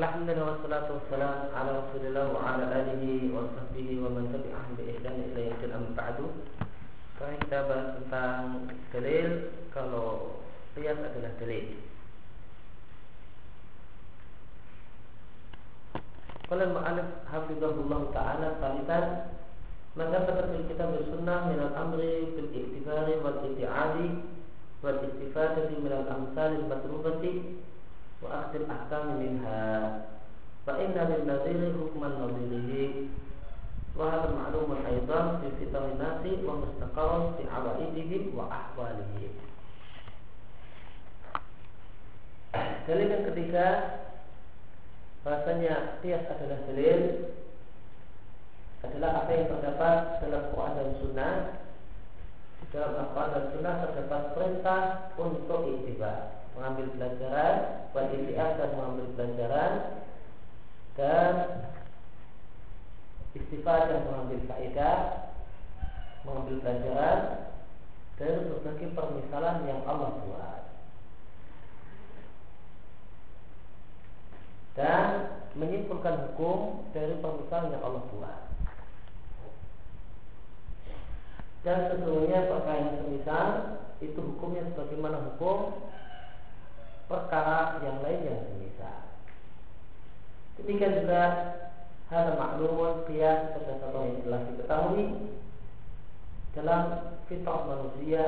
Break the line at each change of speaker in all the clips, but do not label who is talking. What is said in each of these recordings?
Alhamdulillah wassalatu wassalam ala Rasulillah wa ala alihi wa sahbihi wa man tabi'ahum bi ihsan ila yaumil amma ba'du. Sekarang kita bahas tentang dalil kalau qiyas adalah dalil. Qala al-mu'allif hafizahullah ta'ala salisan maka seperti kita bersunnah min al-amri bil iktibari wal iti'adi wal istifadati min al-amsal al-matrubati وأخذ الأحكام منها فإن للنظير حكم نظيره وهذا معلوم أيضا في فطر الناس ومستقر في عوائدهم وأحوالهم Dalil yang ketiga Bahasanya Qiyas adalah dalil Adalah apa yang terdapat dalam Quran dan Sunnah Dalam Al-Quran dan Sunnah terdapat perintah untuk iktibar mengambil pelajaran, buat dan mengambil pelajaran dan istifadah mengambil faedah, mengambil pelajaran dari berbagai permisalan yang Allah buat. Dan menyimpulkan hukum dari permisalan yang Allah buat. Dan sesungguhnya perkara yang semisal itu hukumnya sebagaimana hukum perkara yang lain yang semisal. Demikian juga hal maklumun qiyas berdasarkan yang telah diketahui dalam fitrah manusia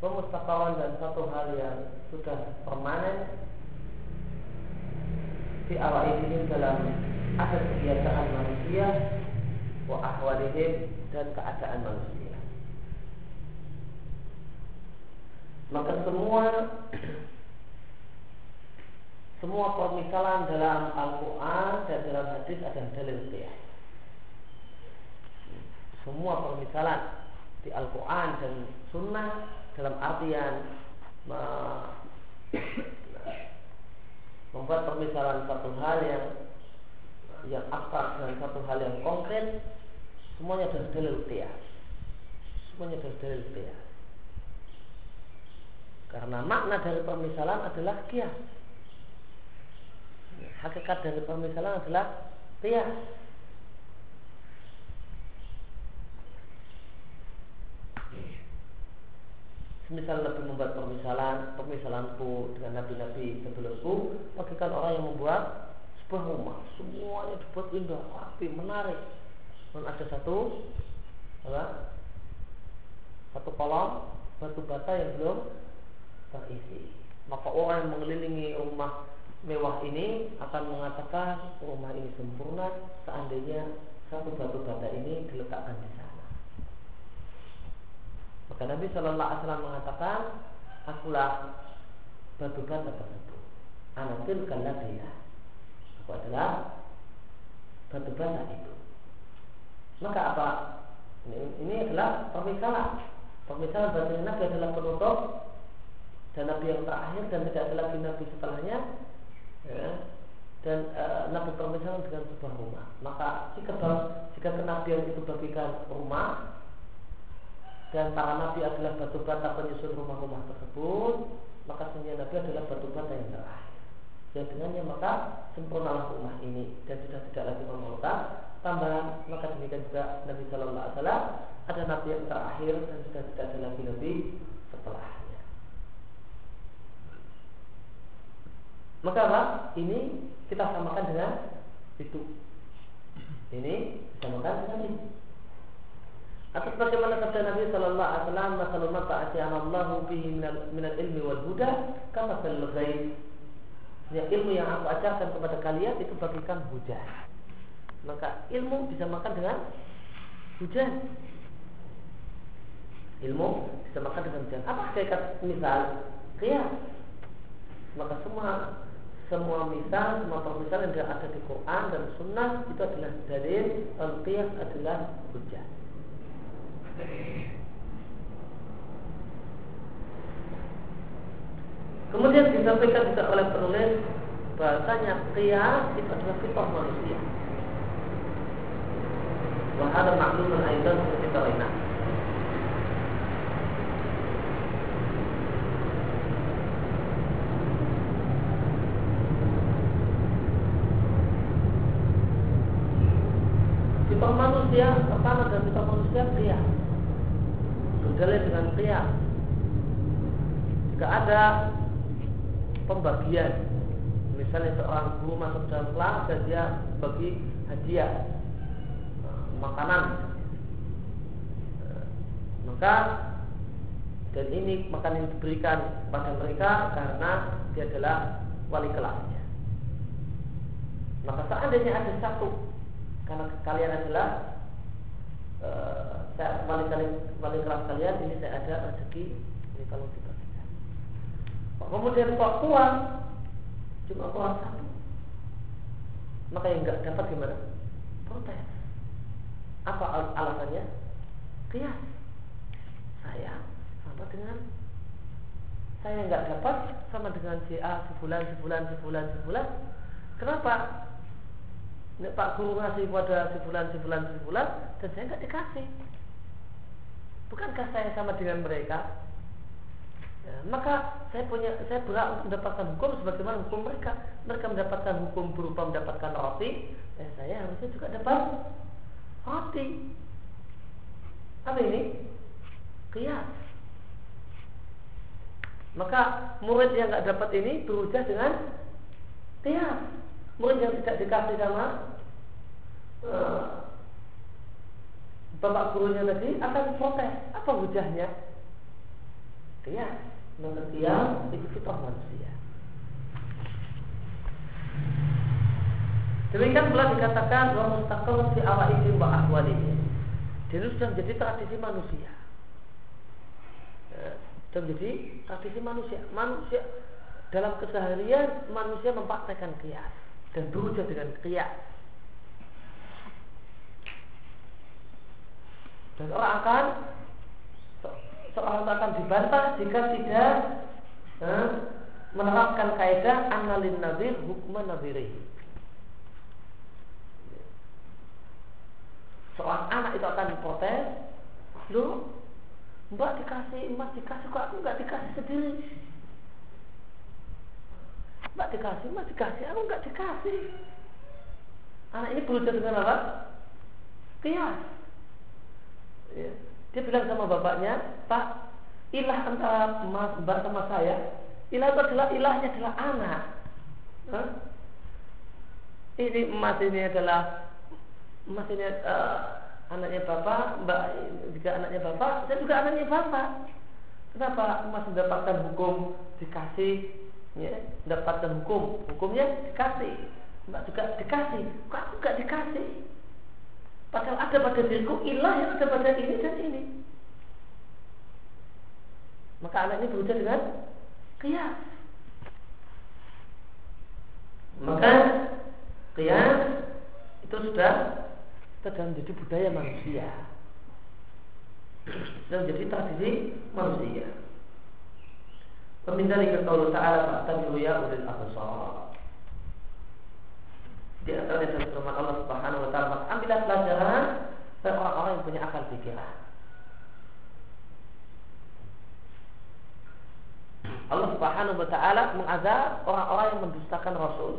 pemustakawan dan satu hal yang sudah permanen di awal ini dalam adat kebiasaan manusia wa ahwalihim dan keadaan manusia maka semua semua permisalan dalam Al-Quran dan dalam hadis adalah dalil qiyas. Semua permisalan di Al-Quran dan Sunnah dalam artian membuat permisalan satu hal yang yang abstrak dan satu hal yang konkret semuanya adalah dalil qiyas. Semuanya adalah dalil qiyas. Karena makna dari permisalan adalah kias hakikat dari permisalan adalah qiyas. Semisal Nabi membuat permisalan, permisalanku dengan nabi-nabi sebelumku, bagikan orang yang membuat sebuah rumah, semuanya dibuat indah, rapi, menarik. Dan ada satu apa? Satu kolam batu bata yang belum terisi. Maka orang yang mengelilingi rumah mewah ini akan mengatakan rumah ini sempurna seandainya satu batu bata ini diletakkan di sana. Maka Nabi Shallallahu Alaihi Wasallam mengatakan, akulah batu bata tersebut. Anatil kalabia. Aku adalah batu bata itu. Maka apa? Ini, ini adalah permisalan. Permisalan bahasa Nabi adalah penutup dan Nabi yang terakhir dan tidak ada lagi Nabi setelahnya ya, dan e, Nabi permisalan dengan sebuah rumah. Maka jika jika kenabian itu bagikan rumah dan para nabi adalah batu bata penyusun rumah-rumah tersebut, maka sesungguhnya Nabi adalah batu bata yang terakhir. Dan dengannya maka sempurnalah rumah ini dan sudah tidak lagi memerlukan tambahan. Maka demikian juga Nabi Shallallahu Alaihi ada nabi yang terakhir dan sudah tidak ada lagi nabi setelah. Maka apa? Ini kita samakan dengan itu. Ini samakan dengan ini. Atas bagaimana kata Nabi Sallallahu Alaihi Wasallam, "Masalul mata'ati Allahu bihi minal ilmi wal huda, kama ghaib." Ya, ilmu yang aku ajarkan kepada kalian itu bagikan hujan. Maka ilmu bisa makan dengan hujan. Ilmu bisa makan dengan hujan. Apa hakikat misal? Qiyas. Maka semua semua misal, semua permisalan yang ada di Quran dan Sunnah itu adalah dalil, al-qiyas adalah hujah. Kemudian disampaikan juga oleh penulis bahasanya qiyas itu adalah fitrah manusia. Wahada makluman aidan seperti lainnya. Manusia pertama dan kita manusia pria. Berdalil dengan pria. Jika ada pembagian. Misalnya seorang guru masuk dalam kelas dan dia bagi hadiah eh, makanan. Eh, maka dan ini makanan yang diberikan pada mereka karena dia adalah wali kelasnya. Maka seandainya ada satu karena kalian adalah uh, saya wali, wali kelas kalian ini saya ada rezeki ini kalau kita kemudian kok kuat cuma kurang satu. Maka yang nggak dapat gimana? Protes. Apa al alasannya? Kias. Saya sama dengan saya nggak dapat sama dengan si A sebulan sebulan sebulan sebulan kenapa Nek Pak Guru ngasih pada sebulan sebulan sebulan dan saya nggak dikasih bukankah saya sama dengan mereka Ya, maka saya punya saya berhak mendapatkan hukum sebagaimana hukum mereka. Mereka mendapatkan hukum berupa mendapatkan roti, ya saya harusnya juga dapat roti. Apa ini? Kias. Maka murid yang nggak dapat ini berujah dengan kias. Murid yang tidak dikasih sama uh, bapak gurunya tadi akan protes. Apa hujahnya? Kias pengertian itu fitrah manusia. Demikian pula dikatakan bahwa mustaqil fi awaidin wa ahwalihim. Dan itu sudah menjadi tradisi manusia. Ya, sudah menjadi tradisi manusia. Manusia dalam keseharian manusia mempraktekkan kias dan berujar dengan kias. Dan orang akan seorang akan dibantah jika tidak eh, menerapkan kaidah analin nazir hukma naziri. Seorang anak itu akan protes, lu mbak dikasih emas dikasih kok aku nggak dikasih sendiri. Mbak dikasih emas dikasih aku nggak dikasih. Anak ini berusaha dengan apa? Kias. Ya. Dia bilang sama bapaknya, Pak, ilah antara mas, mbak sama saya, ilah itu adalah ilahnya adalah anak. Hah? Ini emas ini adalah emas ini uh, anaknya bapak, mbak juga anaknya bapak, saya juga anaknya bapak. Kenapa emas mendapatkan hukum dikasih, ya, mendapatkan hukum, hukumnya dikasih, mbak juga dikasih, kok aku gak dikasih? Padahal ada pada diriku ilah yang ada pada ini dan ini. Maka anak ini berujar dengan kias. Maka kias itu sudah sudah menjadi budaya manusia dan menjadi tradisi manusia. Peminta dari Allah Ta'ala Fa'tabiru ya ulil absar di antara dari firman Allah Subhanahu wa taala, ambillah pelajaran dari orang-orang yang punya akal pikiran. Allah Subhanahu wa taala mengazab orang-orang yang mendustakan Rasul.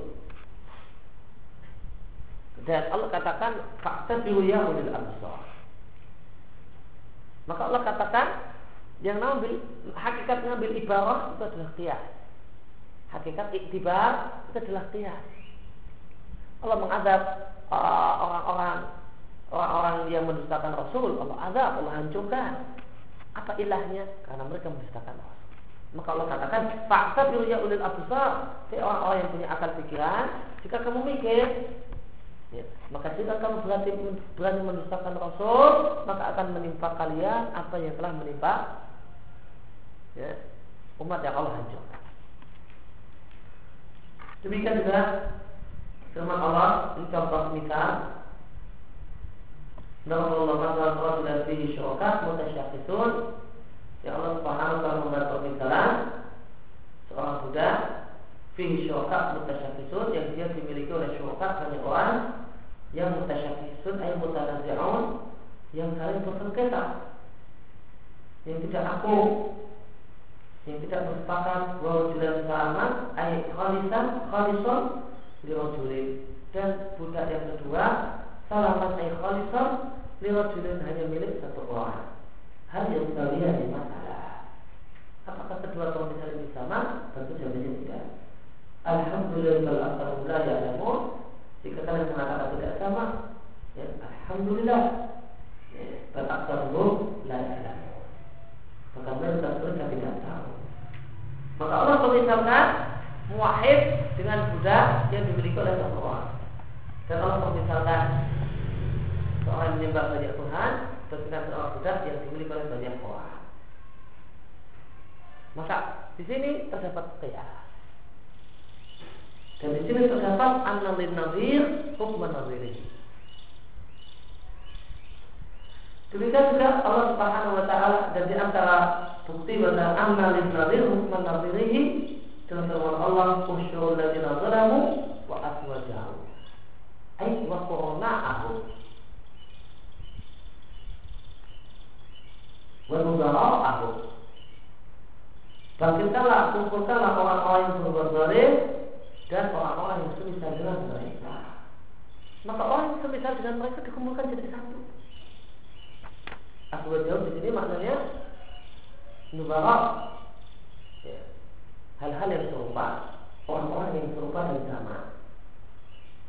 Dan Allah katakan fa'tabiru ya ulil. Maka Allah katakan yang ngambil hakikat ngambil ibarah itu adalah qiyas. Hakikat iktibar itu adalah qiyas. Allah mengadab uh, orang-orang uh, orang-orang yang mendustakan Rasul. Allah azab, Allah hancurkan. Apa ilahnya? Karena mereka mendustakan Rasul. Maka Allah katakan, fakta ya ulil absar. orang-orang yang punya akal pikiran, jika kamu mikir, ya, maka jika kamu berani, berani mendustakan Rasul, maka akan menimpa kalian apa yang telah menimpa ya, umat yang Allah hancurkan. Demikian juga Firman Allah ini contoh misal. Ya Allah Subhanahu wa taala membuat pemisalan seorang budak fihi syuraka mutasyakitun yang dia dimiliki oleh syuraka banyak orang yang mutasyakitun ay mutanazi'un yang saling bersengketa yang tidak aku yang tidak bersepakat bahwa jelas selamat ay khalisan khalison dirojulin dan budak yang kedua salaman ay khalisah lirajulin hanya milik satu orang. Hal yang kalian di masalah. Apakah kedua kaum misalnya sama? Tentu jawabannya tidak. Alhamdulillah alhamdulillah ya namun jika kalian mengatakan tidak sama, ya, Alhamdulillah ya, Beraksarullah la ya'lamu Maka mereka mereka tidak tahu Maka Allah memisahkan Muwahid dengan budak yang dimiliki oleh seseorang Dan Allah memisahkan Seorang menyembah banyak Tuhan dengan seorang budak yang dimiliki oleh banyak orang. Maka di sini terdapat kias dan di sini terdapat annalin nazir hukman nazirihi. Demikian juga Allah Subhanahu wa taala dan di antara bukti bahwa annalin nazir hukman nazirihi dalam firman Allah usyul ladzina zalamu wa aswajahu. Ai wa qurna'ahu. Wa nudara'ahu. Bangkitkanlah, kumpulkanlah orang-orang yang berbuat zalim dan orang-orang yang semisal dengan mereka. Maka orang yang semisal dengan mereka dikumpulkan jadi satu. Aku jauh di sini maknanya nubara. Ya. Hal-hal yang serupa, orang-orang yang serupa dan sama.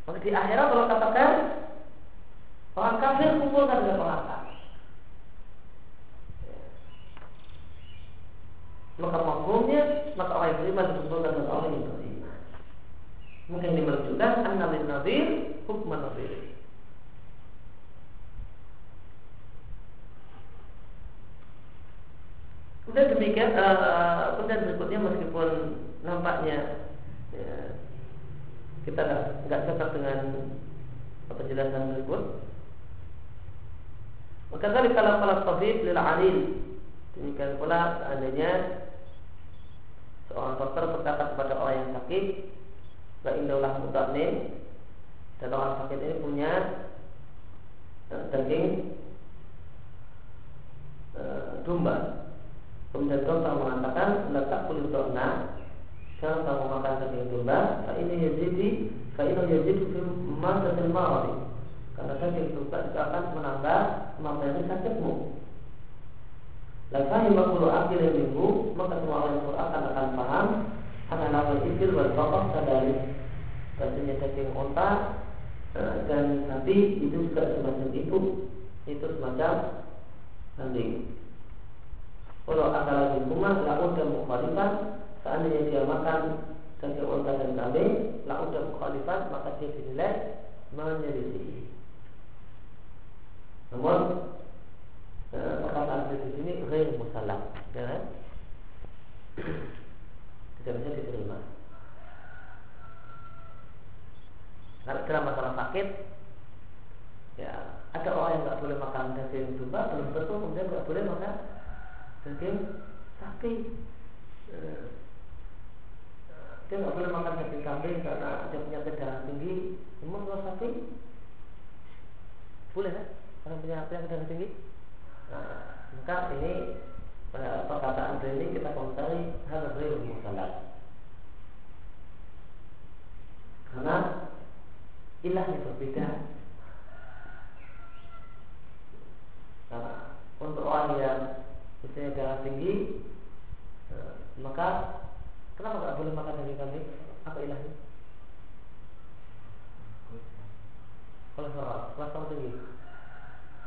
Maka di akhirat kalau katakan orang kafir kumpulkan dengan orang kafir. Ya. Maka maksudnya maka orang yang beriman dikumpulkan dengan orang yang beriman. Mungkin ini menunjukkan anna lin nadir hukman nadir. Kemudian demikian, uh, kemudian berikutnya meskipun nampaknya ya, kita nggak cocok dengan penjelasan berikut. Maka tadi kalau kalau tabib lil alil demikian pula seandainya seorang dokter berkata kepada orang yang sakit Wa indaulah mutamin Dan orang sakit ini punya uh, Daging uh, Domba Kemudian dokter mengatakan Letak kulit dokna Jangan kamu makan daging domba ini yazidi Fa ini yazidi Fi masatil maradi Karena daging domba itu akan menambah Memperbaiki sakitmu. Lafahim makulu akil minggu Maka semua orang yang akan akan paham akan nama ibil wal bakar sadari. Bahasanya daging onta eh, Dan sapi itu juga semacam itu Itu semacam kambing Kalau akal rumah Laut dan mukhalifan Seandainya dia makan daging onta dan kambing Laut dan mukhalifan Maka dia dinilai menyelisih Namun eh, perkataan di sini Ghair musalam ya kan? tidak bisa diterima. Karena dalam masalah sakit, ya ada orang yang nggak boleh makan daging domba, belum tentu kemudian nggak boleh makan daging sapi. Eh, dia nggak boleh makan daging kambing karena dia punya darah tinggi. Emang kalau sapi boleh kan? Orang punya penyakit darah tinggi. Nah, maka ini pada perkataan ini kita komentari hal ghair musalat. Karena ilahnya berbeda. Karena untuk orang yang misalnya darah tinggi, eh, maka kenapa nggak boleh makan daging kambing? Apa ilahnya? Kolesterol, kolesterol tinggi.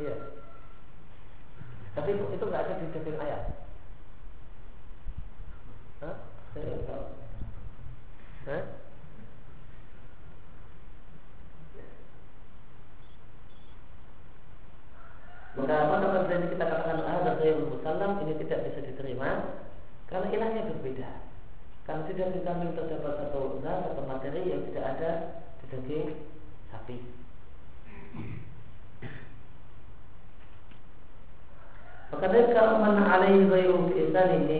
Iya. Tapi itu itu nggak ada di daging ayam. Hah? Saya tahu. Hah? Maka pada ini kita katakan ghairul musallam ini tidak bisa diterima karena ilahnya berbeda. Karena tidak di kambing terdapat satu zat atau materi yang tidak ada di daging sapi. Maka kalau mana alaihi ghairu ini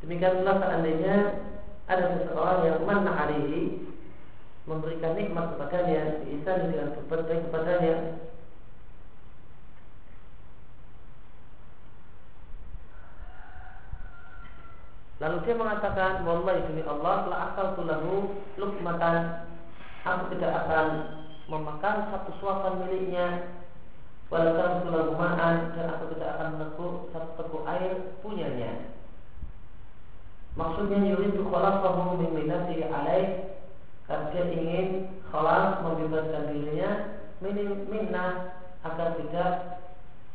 Demikian pula seandainya ada seseorang yang mana alaihi memberikan nikmat kepadanya diisani dengan berbuat baik kepadanya Lalu dia mengatakan Wallahi demi Allah telah akal tulahu lukmatan Aku tidak akan memakan satu suapan miliknya Walaupun sulam ma'an dan aku tidak akan menekuk satu teguk air punyanya. Maksudnya yuridu khalasahu min minati alaih karena dia ingin khalas membebaskan dirinya minim minna agar tidak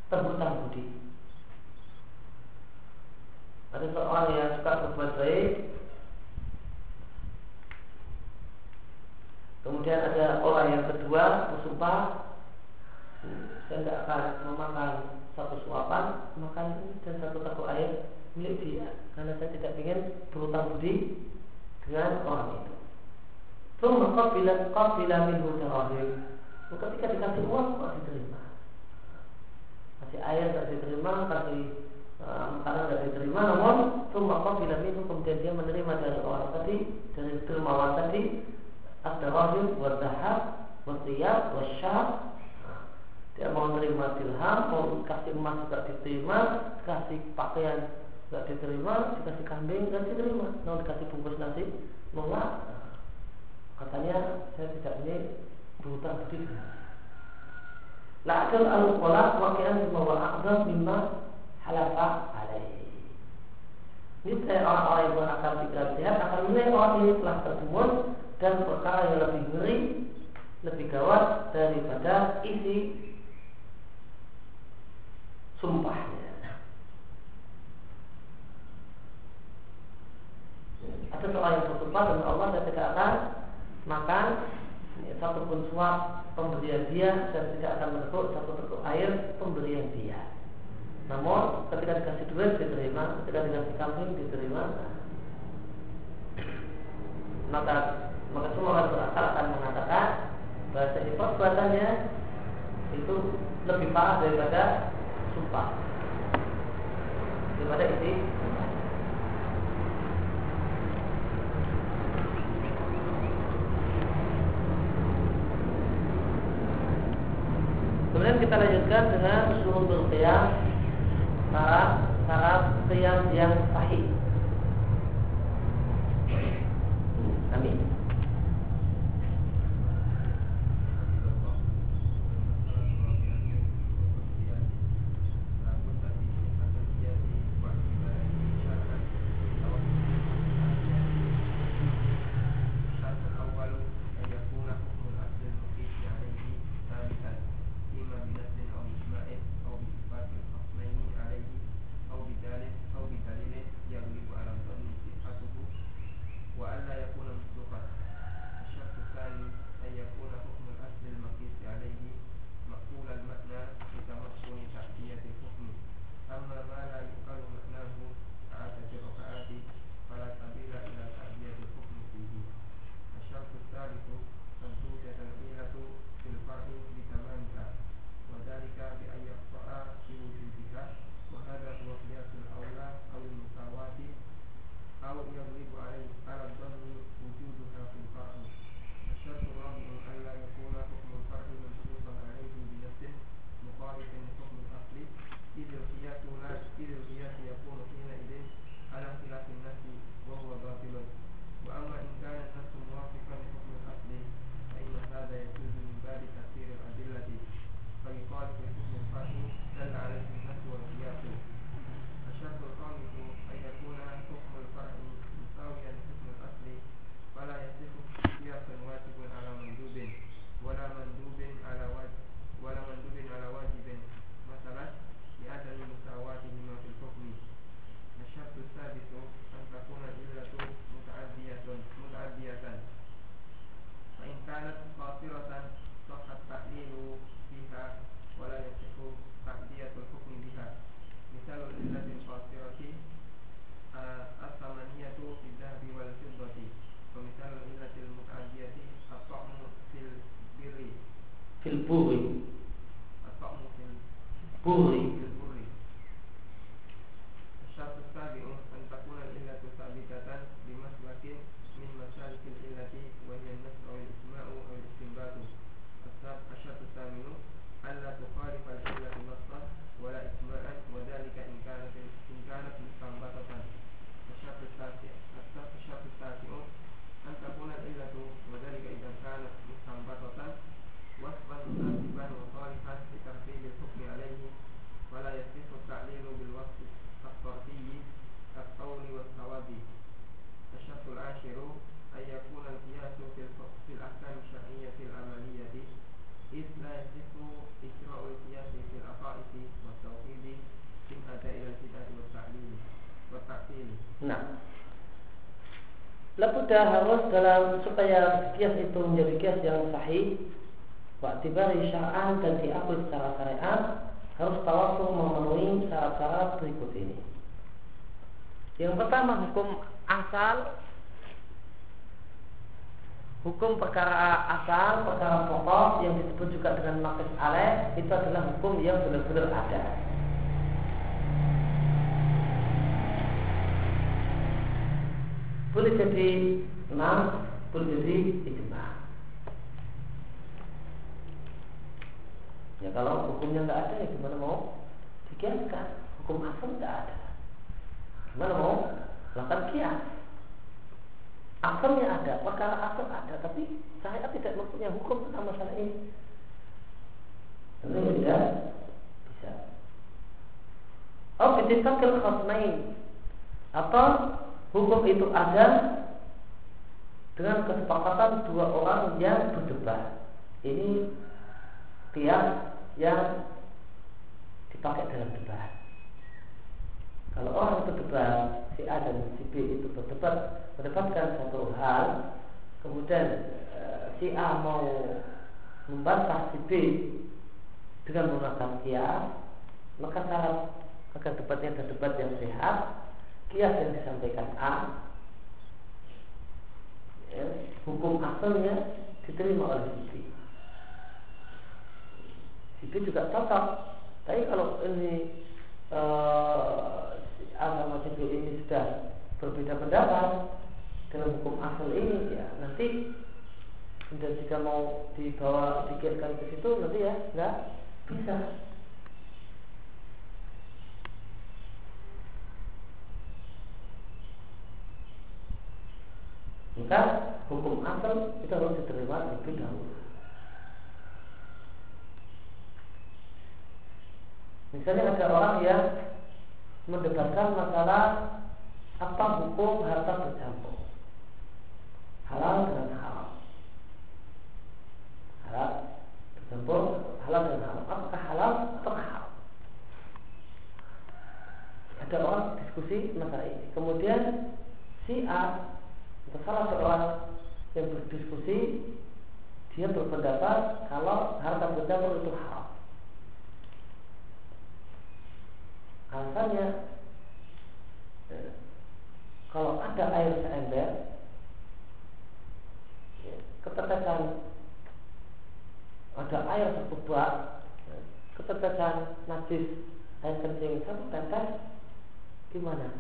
terhutang budi. Ada seorang yang suka berbuat baik Kemudian ada orang yang kedua bersumpah saya tidak akan memakan satu suapan makan dan satu takut air milik dia karena saya tidak ingin berutang budi dengan orang itu. Thumma qabila qabila minhu darahim. Ketika dikasih uang kok diterima. Kasih air tidak diterima, kasih makanan tidak diterima, namun thumma qabila minhu kemudian dia menerima dari orang tadi dari dermawan tadi ad-darahim wa dhahab wa thiyab dia mau menerima dirham, mau kasih emas juga diterima, kasih pakaian tidak diterima, dikasih kambing tidak diterima, mau dikasih bungkus nasi nolak. Katanya saya tidak ini berhutang budi. La'adul al-qolak wakilan bahwa a'zam mimma halafa alaih. Ini saya orang-orang yang berakal pikiran sehat akan menilai orang ini telah tertimbun dan perkara yang lebih ngeri, lebih gawat daripada isi sumpahnya. Ada seorang yang bersumpah dengan Allah dan tidak akan makan ya, satu pun suap pemberian dia dan tidak akan meneguk satu teguk air pemberian dia. Namun ketika dikasih duit diterima, ketika dikasih kambing diterima. Maka maka semua orang berakal akan mengatakan bahasa ini perbuatannya itu lebih parah daripada sumpah. Daripada isi Kemudian kita lanjutkan dengan suruh berqiyam cara qiyam yang sahih. Amin. Labuda harus dalam supaya kias itu menjadi kias yang sahih. Waktibari syar'an dan diakui secara syariat Harus tawasul memenuhi syarat-syarat berikut ini. Yang pertama hukum asal. Hukum perkara asal, perkara pokok yang disebut juga dengan makis aleh Itu adalah hukum yang benar-benar ada boleh jadi enam, boleh jadi ijma. Ya kalau hukumnya nggak ada, ya gimana mau dikiaskan? Hukum asal nggak ada. Gimana mau lakukan kias? Asalnya ada, perkara asal ada, tapi saya tidak mempunyai hukum tentang masalah ini. Tentunya tidak bisa. Oh, bitifakil khasmain atau hukum itu ada dengan kesepakatan dua orang yang berdebat. Ini tiap yang dipakai dalam debat. Kalau orang berdebat, si A dan si B itu berdebat, mendapatkan satu hal, kemudian eh, si A mau membantah si B dengan menggunakan kias, maka syarat agar debatnya adalah debat yang sehat, kias yang disampaikan A ya, hukum asalnya diterima oleh si B. Si B juga cocok. Tapi kalau ini uh, A sama si B ini sudah berbeda pendapat dalam hukum asal ini, ya nanti dan jika mau dibawa dikirkan ke situ nanti ya nggak bisa maka hukum asal itu harus diterima lebih dahulu. Misalnya ada orang yang mendebatkan masalah apa hukum harta bercampur, halal dengan haram, halal bercampur halal dengan haram, apakah halal atau haram? Ada orang diskusi masalah ini, kemudian si A salah seorang yang berdiskusi dia berpendapat kalau harta bercampur itu haram. Alasannya ya, kalau ada air seember ya, ketetesan ada air sekubak ya, ketetesan najis air kencing satu tetes gimana?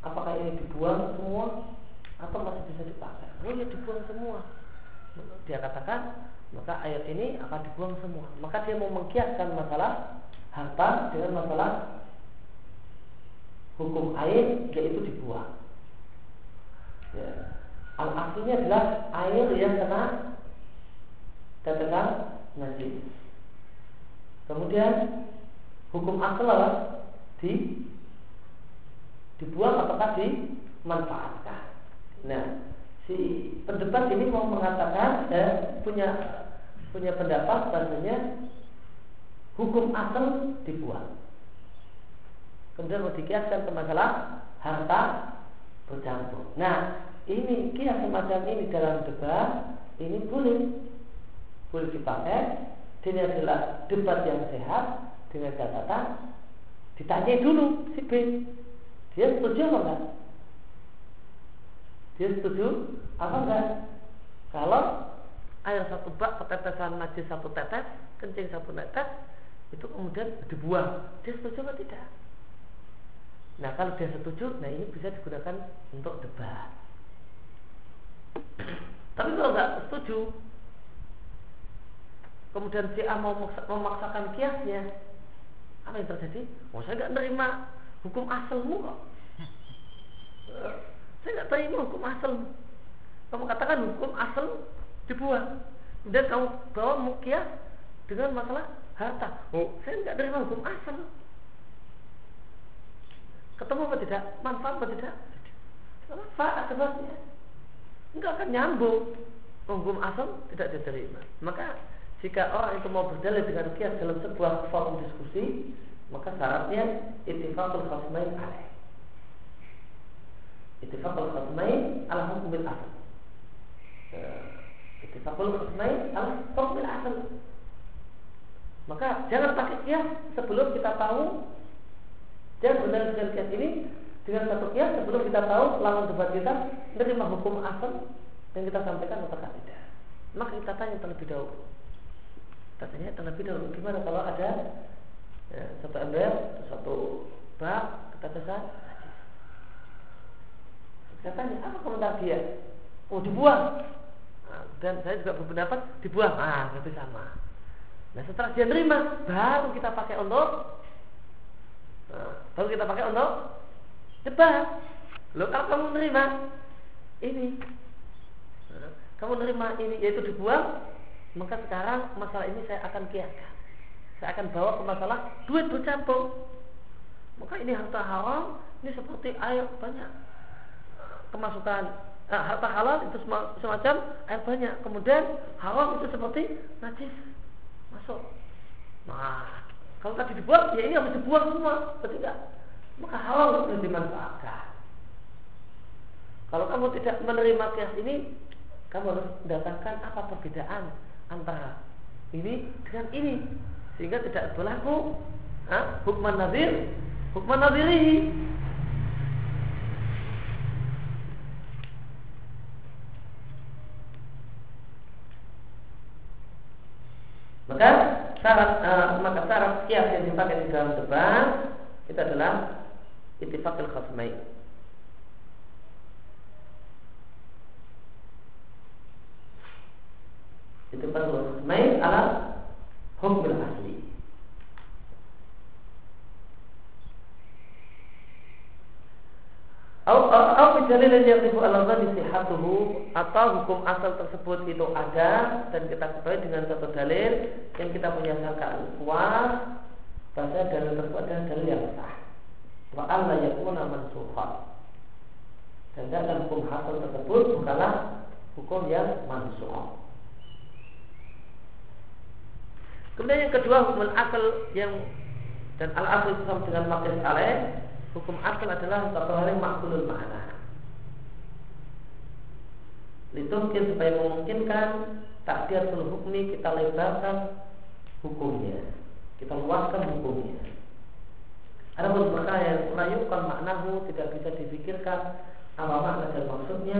Apakah ini dibuang semua atau masih bisa dipakai. Oh ya dibuang semua. Dia katakan maka air ini akan dibuang semua. Maka dia mau mengkiaskan masalah harta dengan masalah hukum air yaitu dibuang. Ya. Al aslinya adalah air yang kena katakan najis. Kemudian hukum asal di dibuang ataukah dimanfaatkan. Nah, si pendebat ini mau mengatakan eh, punya punya pendapat bahasanya hukum asal dibuang. Kemudian mau dikiaskan ke masalah harta bercampur. Nah, ini kias semacam ini dalam debat ini boleh boleh dipakai. Ini adalah debat yang sehat dengan catatan ditanya dulu si B dia setuju apa enggak? Dia setuju apa enggak? Kalau air satu bak ketetesan najis satu tetes, kencing satu tetes, itu kemudian dibuang. Dia setuju atau tidak? Nah kalau dia setuju, nah ini bisa digunakan untuk debat. Tapi kalau nggak setuju, kemudian si A mau memaksakan kiasnya, apa yang terjadi? Oh saya nggak nerima hukum asalmu kok. Saya nggak terima hukum asal. Kamu katakan hukum asal dibuang. Dan kamu bawa mukia dengan masalah harta. Oh, saya nggak terima hukum asal. Ketemu apa tidak? Manfaat apa tidak? Manfaat sebabnya. Enggak akan nyambung. Hukum asal tidak diterima. Maka jika orang itu mau berdalil dengan kias dalam sebuah forum diskusi, maka syaratnya ittifaqul khasmain alaih Ittifaqul khasmain ala hukumil asal. Ittifaqul khasmain ala hukumil asal. Maka jangan pakai kias sebelum kita tahu jangan benar dengan kias ini dengan satu kias sebelum kita tahu lawan debat kita menerima hukum asal yang kita sampaikan atau tidak. Maka kita tanya terlebih dahulu. Kita tanya terlebih dahulu gimana kalau ada ya, satu ember, satu bak, kita pesan saya tanya, apa komentar dia? Oh dibuang. Nah, dan saya juga berpendapat dibuang. Ah, berarti sama. Nah setelah dia nerima, baru kita pakai untuk nah, baru kita pakai untuk debat. Lo kalau kamu nerima ini, nah, kamu nerima ini yaitu dibuang, maka sekarang masalah ini saya akan kiaskan. Saya akan bawa ke masalah duit bercampur. Maka ini harta haram, ini seperti air banyak kemasukan nah, harta halal itu semacam air banyak. Kemudian haram itu seperti najis masuk. Nah kalau tadi dibuang ya ini harus dibuang semua tidak maka halal harus dimanfaatkan. Kalau kamu tidak menerima kias ini kamu harus mendatangkan apa perbedaan antara ini dengan ini. Sehingga tidak berlaku hukuman nazir hukuman nazirihi Maka syarat uh, maka syarat kias yang dipakai di dalam debat itu adalah ittifaqil khasmai. Ittifaqil khasmai ala hukum asli. Atau dalil yang ribu Allah disihatuhu atau hukum asal tersebut itu ada dan kita ketahui dengan satu dalil yang kita punya sangkaan kuat bahasa dalil tersebut adalah dalil yang sah. Wa Allah yakuna mansukhan. Dan dalam hukum asal tersebut bukanlah hukum yang mansukh. Kemudian yang kedua hukum asal yang dan al asal sama dengan makis alaih hukum asal adalah satu hal yang makulul makna. Litumkin supaya memungkinkan takdiatul hukmi kita lebarkan hukumnya, kita luaskan hukumnya. Ada beberapa yang merayukan maknahu tidak bisa difikirkan apa makna dan maksudnya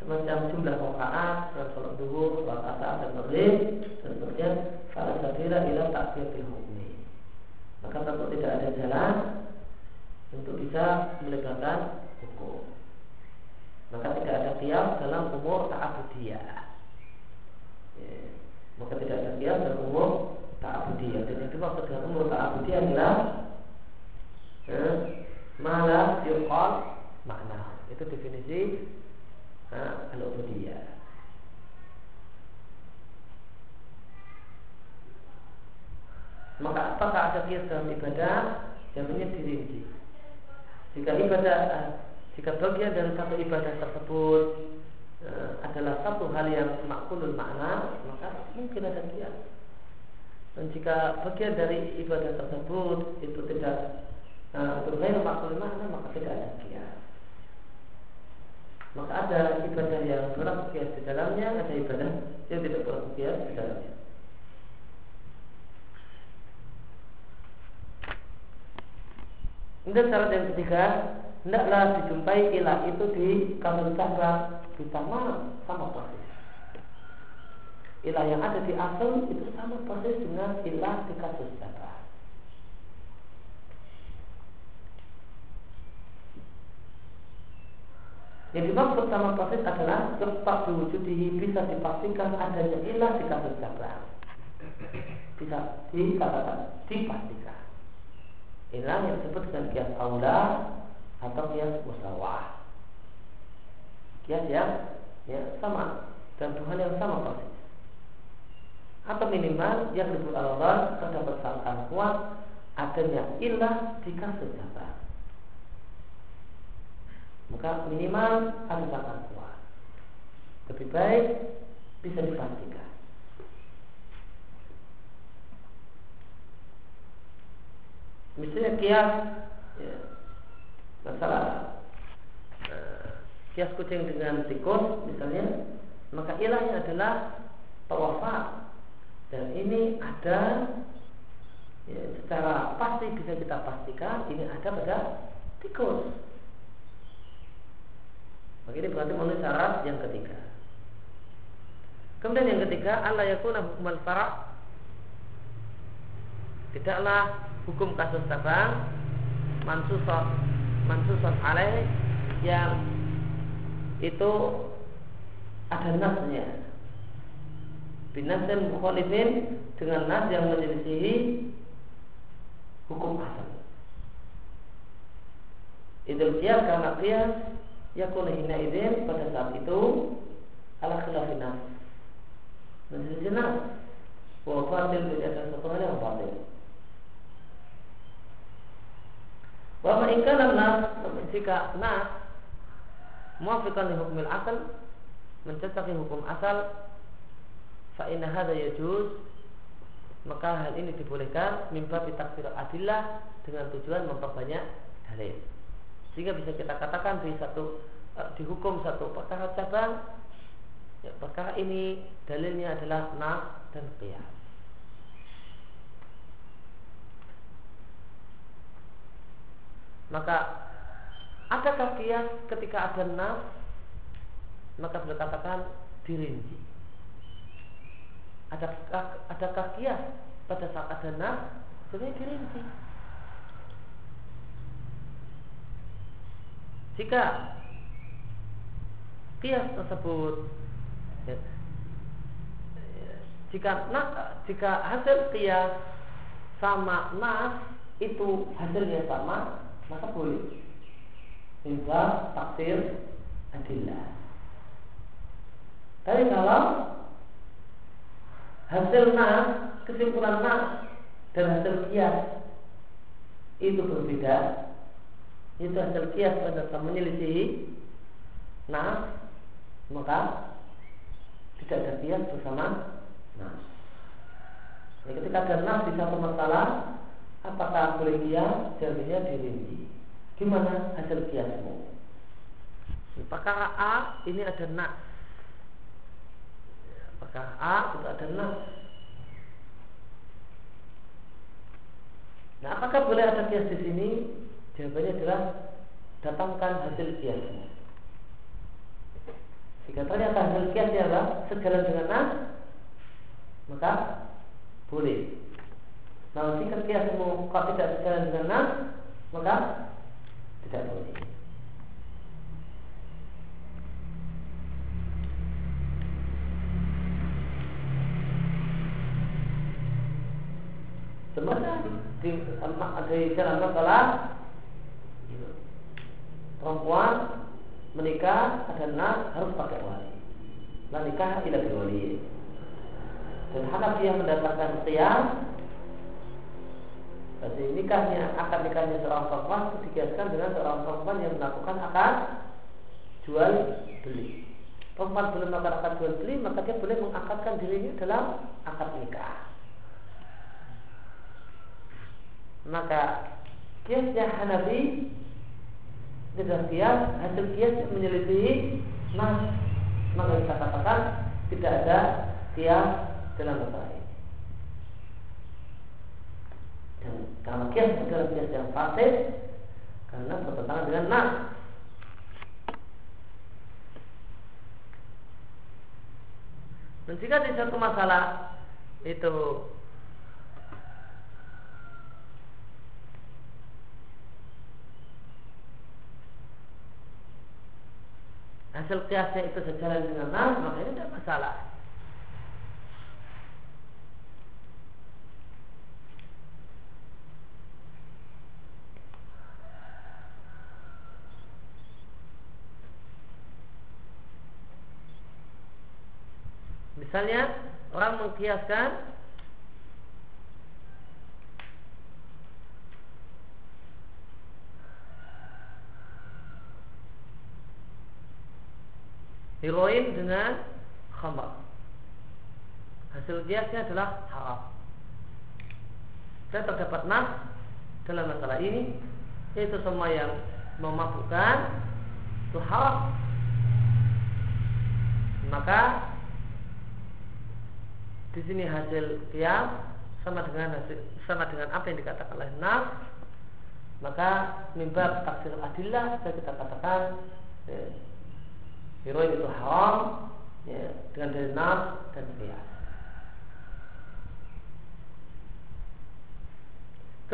semacam jumlah rakaat dan sholat duhur, sholat asar dan maghrib dan seterusnya. Kalau sabila ila takdir hukmi. Maka tentu tidak ada jalan untuk bisa melebarkan hukum. Maka tidak ada kias dalam umur ta'abudiyah. Ya. Maka tidak ada kias dalam umur ta'abudiyah. Dan yang dimaksud dengan umur ta'abudiyah adalah ya, malah yuqal makna. Itu definisi ya, al-ubudiyah. Maka apakah ada kias dalam ibadah? Jawabannya dirinci. Jika ibadah eh, jika bagian dari satu ibadah tersebut e, adalah satu hal yang makulun makna, maka mungkin ada kias. Dan jika bagian dari ibadah tersebut itu tidak e, bergaya makulun makna, maka tidak ada kias. Maka ada ibadah yang berlaku kias di dalamnya, ada ibadah yang tidak berlaku kias di dalamnya. Kemudian syarat yang ketiga, hendaklah dijumpai ilah itu di kasus cabang di sama sama persis. Ilah yang ada di asal itu sama persis dengan ilah di kasus cabang. Yang dimaksud sama persis adalah cepat diwujudihi bisa dipastikan adanya ilah di kasus cabang. Bisa dikatakan dipastikan ilah yang disebut dengan kias aula atau kias musawah. Kias yang ya sama dan Tuhan yang sama persis. Atau minimal yang disebut Allah terdapat sangkaan kuat adanya ilah di kasus nyata. Maka minimal ada sangkaan kuat. Lebih baik bisa dipastikan. Misalnya kias ya, masalah uh, kias kucing dengan tikus misalnya maka ilahnya adalah tawafat dan ini ada ya, secara pasti bisa kita pastikan ini ada pada tikus. Maka ini berarti memenuhi syarat yang ketiga. Kemudian yang ketiga Allah yakuna hukum al-fara' tidaklah hukum kasus tabang mansusan mansusan alaih yang itu ada nasnya. Binasin mukhalifin dengan nas yang menyelisihi hukum asal. Idul qiyas karena qiyas yakun hina idin pada saat itu ala khilafin nas. Menyelisih nas. Wa batil tidak satu hal yang Wa ma'inkanan nas jika nas muafikan di hukum asal mencocoki hukum asal fa inna hadza yajuz maka hal ini dibolehkan mimba takfir adillah dengan tujuan memperbanyak dalil. Sehingga bisa kita katakan di satu uh, dihukum satu perkara cabang ya, perkara ini dalilnya adalah nas dan qiyas Maka adakah kias ketika ada nas maka sudah katakan dirinci. Adakah adakah kias pada saat ada nas sudah dirinci. Jika kias tersebut ya, jika nas, jika hasil kias sama nas itu hasilnya sama maka boleh. Hingga taksir adillah. Tapi kalau hasil nas kesimpulan nas dan hasil kias itu berbeda. Itu hasil kias pada saat menyelisihi nas maka tidak ada kias bersama nas. Ketika ada nas di satu masalah Apakah boleh kias? Jawabnya dirinci. Gimana hasil kiasmu? Perkara A ini ada nak. Perkara A itu ada nak. Nah, apakah boleh ada kias di sini? Jawabannya adalah datangkan hasil kiasmu. Jika ternyata hasil kiasnya adalah sejalan dengan nas, maka boleh Nah, jika kiasmu kau tidak sejalan dengan nas, maka tidak boleh. Sebenarnya di, di dalam masalah perempuan menikah ada nas harus pakai wali. Nah nikah tidak wali. Dan Hanafi yang mendapatkan qiyas Berarti nikahnya, akad nikahnya seorang perempuan dikiaskan dengan seorang perempuan yang melakukan akad jual beli. Perempuan belum melakukan akad jual beli, maka dia boleh mengakadkan dirinya dalam akad nikah. Maka kiasnya Hanafi tidak kias, hasil kias menyelidiki mas maka kita katakan tidak ada kias dalam masalah dan karena kias adalah kias yang fasid karena bertentangan dengan nas. Dan jika di satu masalah itu hasil kiasnya itu sejalan dengan nas, maka ini tidak masalah. Misalnya orang mengkiaskan heroin dengan khamar. Hasil kiasnya adalah haram. Dan terdapat nas dalam masalah ini yaitu semua yang memabukkan itu haram maka di sini hasil kias sama dengan hasil, sama dengan apa yang dikatakan oleh Nas. Maka mimbar taksir adillah bisa kita katakan ya, heroin itu haram ya, dengan dari Nas dan kias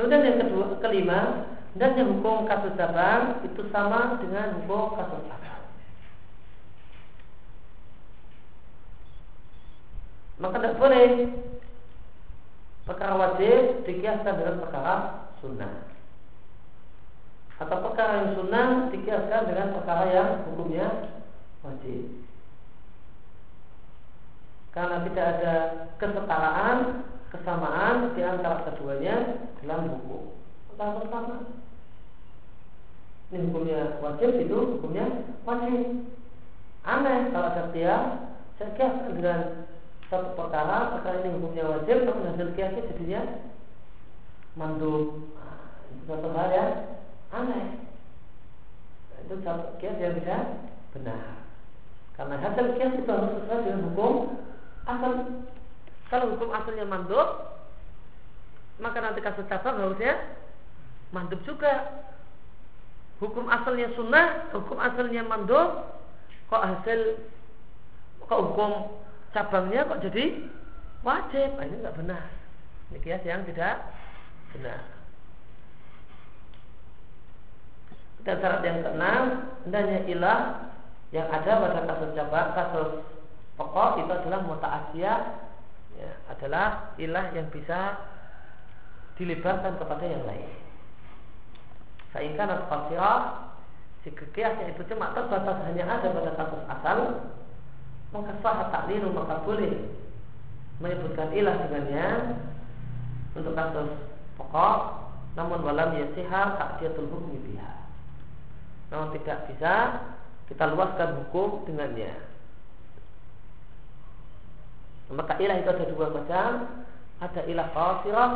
kemudian yang kedua kelima dan yang hukum kasus cabang itu sama dengan hukum kasus maka tidak boleh perkara wajib dikiaskan dengan perkara sunnah. Atau perkara yang sunnah dikiaskan dengan perkara yang hukumnya wajib. Karena tidak ada kesetaraan kesamaan di antara keduanya dalam hukum. Maka sama ini hukumnya wajib itu hukumnya wajib. Aneh kalau kias saya kiaskan dengan satu perkara perkara ini hukumnya wajib namun hasil kiasnya jadinya mandub nah, itu satu hal yang aneh. Nah, itu satu kias yang tidak benar. Karena hasil kias itu harus sesuai dengan hukum asal. Kalau hukum asalnya mandub maka nanti kasus cabang harusnya mandub juga. Hukum asalnya sunnah hukum asalnya mandub kok hasil kok hukum cabangnya kok jadi wajib? Nah, ini nggak benar. Ini kias yang tidak benar. Dan syarat yang keenam hendaknya ilah yang ada pada kasus cabang kasus pokok itu adalah muta'asiyah ya, adalah ilah yang bisa dilebarkan kepada yang lain. Sehingga nasfasirah jika kiasnya itu cuma terbatas hanya ada pada kasus asal maka sah takliru maka boleh menyebutkan ilah dengannya untuk kasus pokok namun walam yasiha takdiyatul hukmi biha. Namun tidak bisa kita luaskan hukum dengannya. Maka ilah itu ada dua macam. Ada ilah qasirah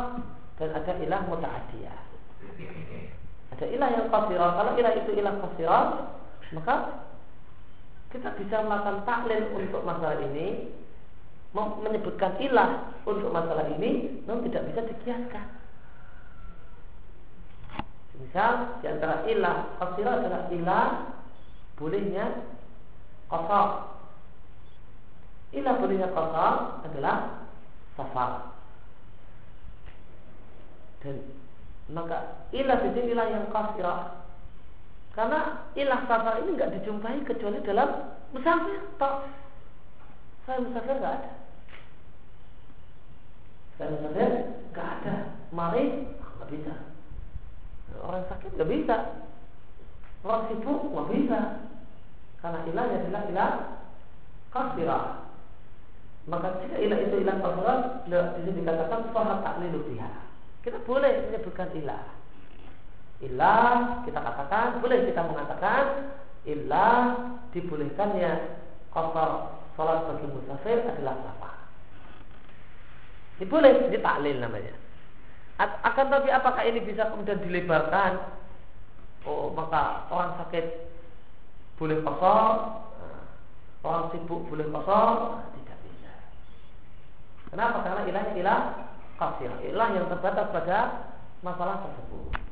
dan ada ilah muta'adiyah ada ilah yang qasirah. Kalau ilah itu ilah qasirah maka kita bisa melakukan taklil untuk masalah ini menyebutkan ilah untuk masalah ini namun tidak bisa dikiaskan. Misal di antara ilah qasira adalah ilah bolehnya kosong ilah bolehnya kosong adalah safar dan maka ilah di sini ilah yang qasira karena ilah safar ini nggak dijumpai kecuali dalam musafir. Tok. Saya musafir nggak ada. Saya musafir nggak ada. Mari nggak bisa. Orang sakit nggak bisa. Orang sibuk nggak bisa. Karena ilahnya adalah ilah kasirah. Maka jika ilah itu ilah kasirah, di sini dikatakan tak taklilu. Kita boleh menyebutkan ilah Ilah kita katakan boleh kita mengatakan ilah dibolehkannya kotor sholat bagi musafir adalah apa? Ini boleh ditaklil namanya. Akan tapi apakah ini bisa kemudian dilebarkan? Oh maka orang sakit boleh kosong, nah, orang sibuk boleh kosong, nah, tidak bisa. Kenapa? Karena ilahnya ilah kasir, ilah yang terbatas pada masalah tersebut.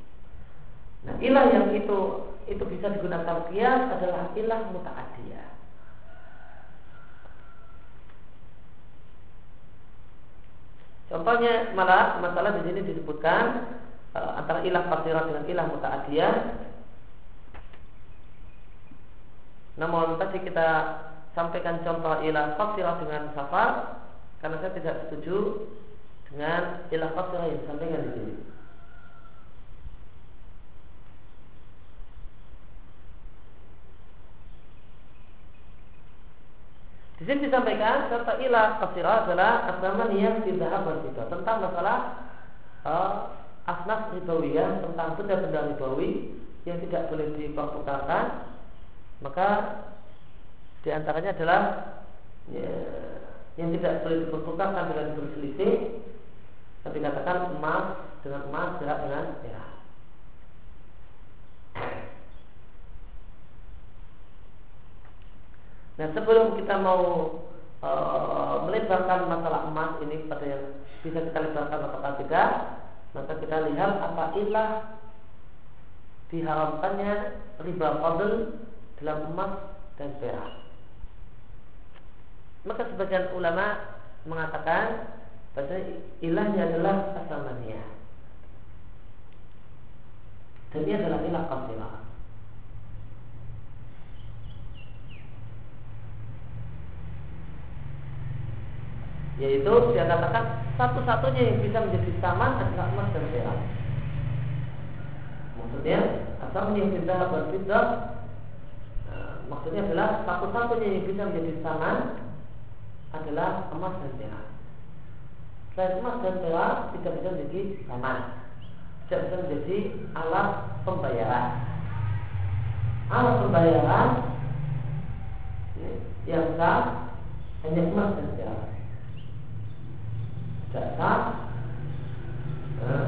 Nah, ilah yang itu itu bisa digunakan kias adalah ilah muta'adiyah. Contohnya malah masalah di sini disebutkan uh, antara ilah fasirah dengan ilah muta'adiyah. Namun tadi kita sampaikan contoh ilah fasirah dengan safar karena saya tidak setuju dengan ilah fasirah yang disampaikan di sini. Di sini disampaikan serta ilah tafsirah adalah asnaman yang tidak berbeda tentang masalah uh, asnaf ribawiyah tentang benda-benda ribawi yang tidak boleh dipertukarkan. Maka di antaranya adalah ya, yang tidak boleh dipertukarkan dengan berselisih tapi katakan emas dengan emas tidak dengan perak Nah sebelum kita mau e, melebarkan masalah emas ini pada yang bisa kita lebarkan apakah tidak, maka kita lihat apa ilah diharamkannya riba fadl dalam emas dan perak. Maka sebagian ulama mengatakan bahwa ilahnya adalah asamania. Dan dia adalah ilah qasirah. Yaitu dia katakan satu-satunya yang bisa menjadi saman adalah emas dan perak. Maksudnya asal yang tidak berfitrah nah, maksudnya adalah satu-satunya yang bisa menjadi saman adalah emas dan perak. Selain emas dan perak tidak bisa menjadi saman, tidak bisa menjadi alat pembayaran. Alat pembayaran yang sah hanya emas dan perak jasa eh,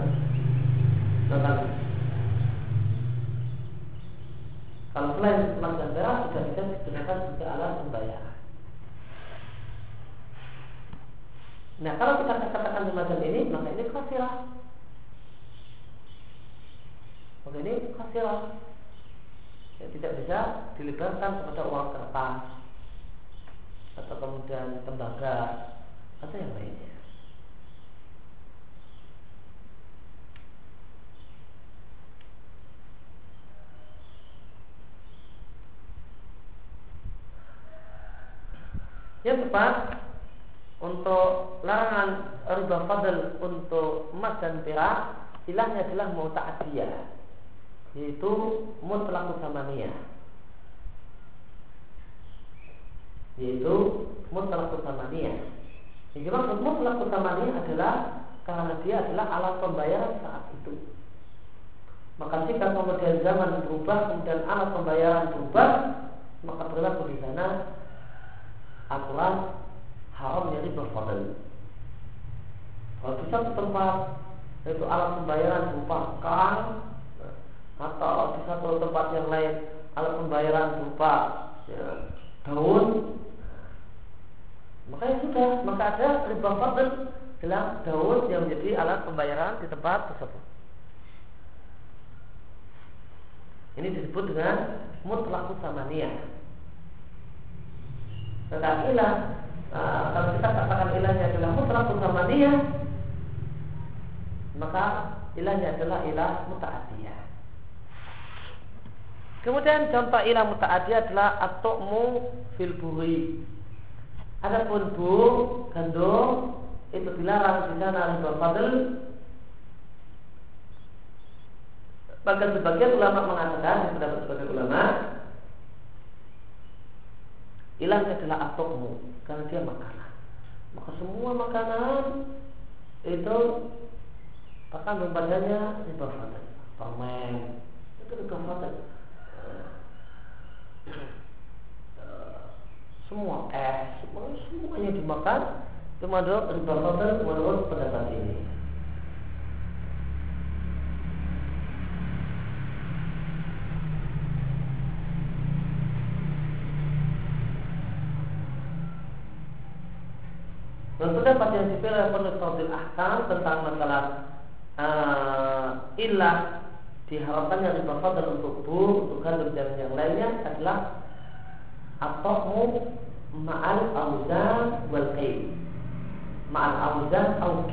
kalau selain emas dan perak tidak bisa digunakan sebagai alat pembayaran. Nah kalau kita katakan semacam ini maka ini kasirah. Maka ini kasirah. Ya, tidak bisa dilibatkan kepada uang kertas atau kemudian tembaga atau yang lainnya. Yang tepat untuk larangan riba fadl untuk emas dan perak ilahnya adalah muta'adiyah yaitu mutlak samaniyah yaitu mutlak samaniyah yang dimaksud mutlak samaniyah adalah karena dia adalah alat pembayaran saat itu. Maka jika kemudian zaman berubah kemudian alat pembayaran berubah maka berlaku di sana aturan haram jadi berfadl. Kalau di satu tempat yaitu alat pembayaran berupa kang atau di satu tempat yang lain alat pembayaran berupa ya, daun. Maka ya sudah maka ada riba fadl dalam daun yang menjadi alat pembayaran di tempat tersebut. Ini disebut dengan mutlak samaniyah tetapi ilah uh, kalau kita katakan ilahnya adalah mutlak dia maka ilahnya adalah ilah muta'adiyah. Kemudian contoh ilah muta'adiyah adalah atokmu fil buri. Adapun bu gandum itu dilarang di sana oleh fadl Bahkan sebagian ulama mengatakan, pendapat sebagian ulama, Ilahnya adalah atokmu karena dia makanan. Maka semua makanan itu akan padanya riba fadl. Permen itu riba fadl. Semua es, semuanya dimakan itu menurut riba fadl menurut pendapat ini. Dan pendapat yang dipilih penulis Ahkam tentang masalah uh, ilah diharapkannya riba fadl untuk bu, untuk gandum dan yang lainnya adalah atau ma'al auzan wal kain. Ma'al auzan au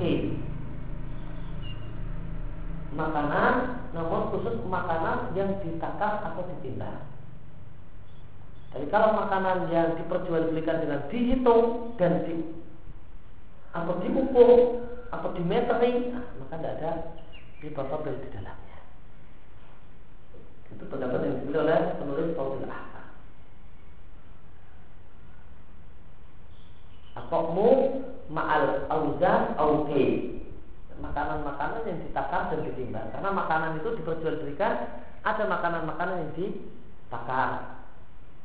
makanan namun khusus makanan yang ditakar atau ditimbang jadi kalau makanan yang diperjualbelikan dengan dihitung dan di, atau diukur atau dimetri nah, maka tidak ada riba fadl di dalamnya. Itu pendapat yang dipilih oleh penulis Fauzul Ahkam. Mu ma'al auzan au makanan-makanan yang ditakar dan ditimbang. Karena makanan itu diperjualbelikan ada makanan-makanan yang ditakar.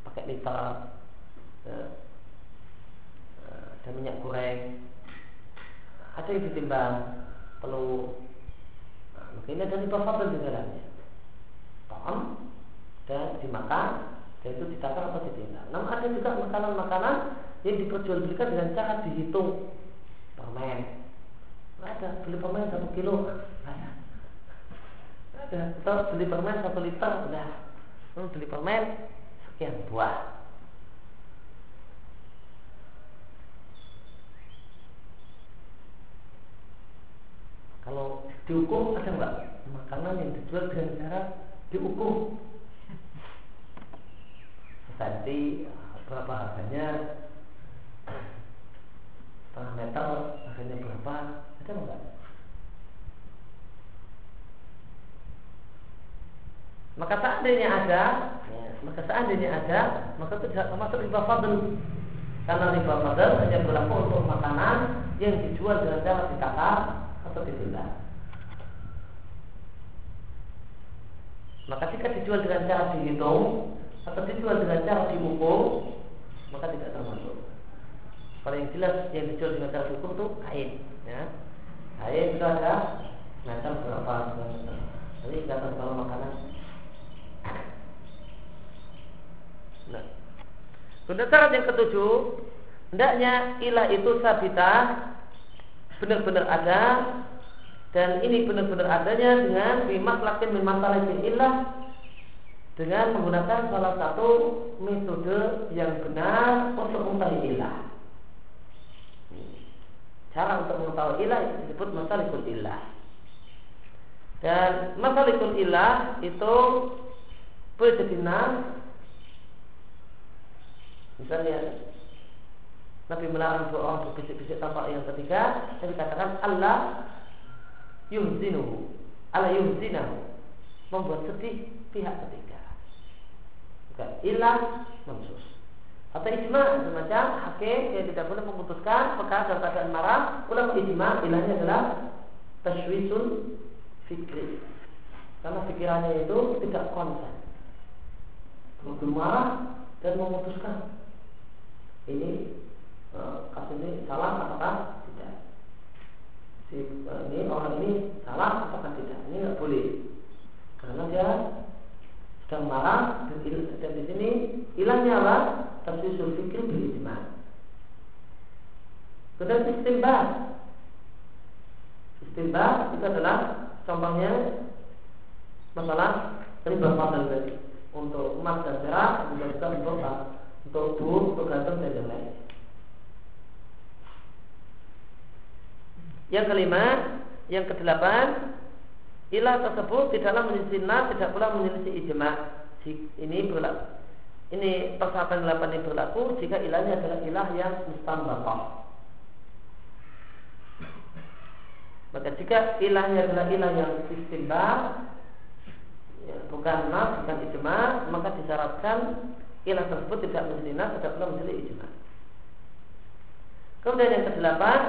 Pakai liter ya, eh, dan minyak goreng ada yang ditimbang perlu nah, mungkin ada riba fadl di dalamnya tom dan dimakan dan itu ditakar atau ditimbang Namun ada juga makanan-makanan yang diperjualbelikan dengan cara dihitung permen. Ada beli permen satu kilo, ada. Ada. Atau beli permen satu liter, udah. Beli permen sekian buah. Kalau dihukum ada nggak makanan yang dijual dengan cara dihukum? Seperti berapa harganya? Setengah meter harganya berapa? Ada nggak? Maka seandainya ada, ya, maka seandainya ada, maka itu tidak termasuk riba fadl. Karena riba fadl hanya berlaku untuk makanan yang dijual dengan cara ditakar atau ditunda. Maka jika dijual dengan cara dihitung atau dijual dengan cara diukur, maka tidak termasuk. Paling jelas yang dijual dengan cara diukur itu kain, ya. Kain itu ada macam berapa Jadi kata kalau makanan. Nah. Kemudian syarat yang ketujuh, hendaknya ilah itu sabitah benar-benar ada dan ini benar-benar adanya dengan bimas lakin min masalahin ilah dengan menggunakan salah satu metode yang benar untuk mengetahui ilah. Cara untuk mengetahui ilah disebut masalikul ilah. Dan masalikul ilah itu boleh jadi nas. Misalnya Nabi melarang dua orang berbisik-bisik tanpa yang ketiga. Dan dikatakan Allah yuhzinuhu. Allah yuhzinahu membuat sedih pihak ketiga. Bukan ilah mansus atau ijma semacam hakim yang tidak boleh memutuskan perkara dalam keadaan marah. Ulama ijma ilahnya adalah tashwisul fikri. Karena pikirannya itu tidak konsen. Marah dan memutuskan ini Eh, kasus ini salah apakah tidak? Si eh, ini orang ini salah apakah tidak? Ini nggak boleh. Karena dia sedang marah dan, dan di sini. Hilangnya apa? Tersusul fikir bil ijma. Kemudian istimbat istimbat itu adalah contohnya masalah riba fadl tadi. Untuk emas dan perak juga juga untuk untuk buah, untuk gantung dan yang lain. Yang kelima, yang kedelapan, ilah tersebut tidaklah menyelisih nas, tidak pula menyelisih ijma. Ini berlaku. Ini persyaratan delapan ini berlaku jika ilahnya adalah ilah yang mustambaqah. Maka jika ilahnya adalah ilah yang istimba, ya, bukan nas, bukan ijma, maka disyaratkan ilah tersebut tidak menjadi nas, tidak pula menjadi ijma. Kemudian yang kedelapan,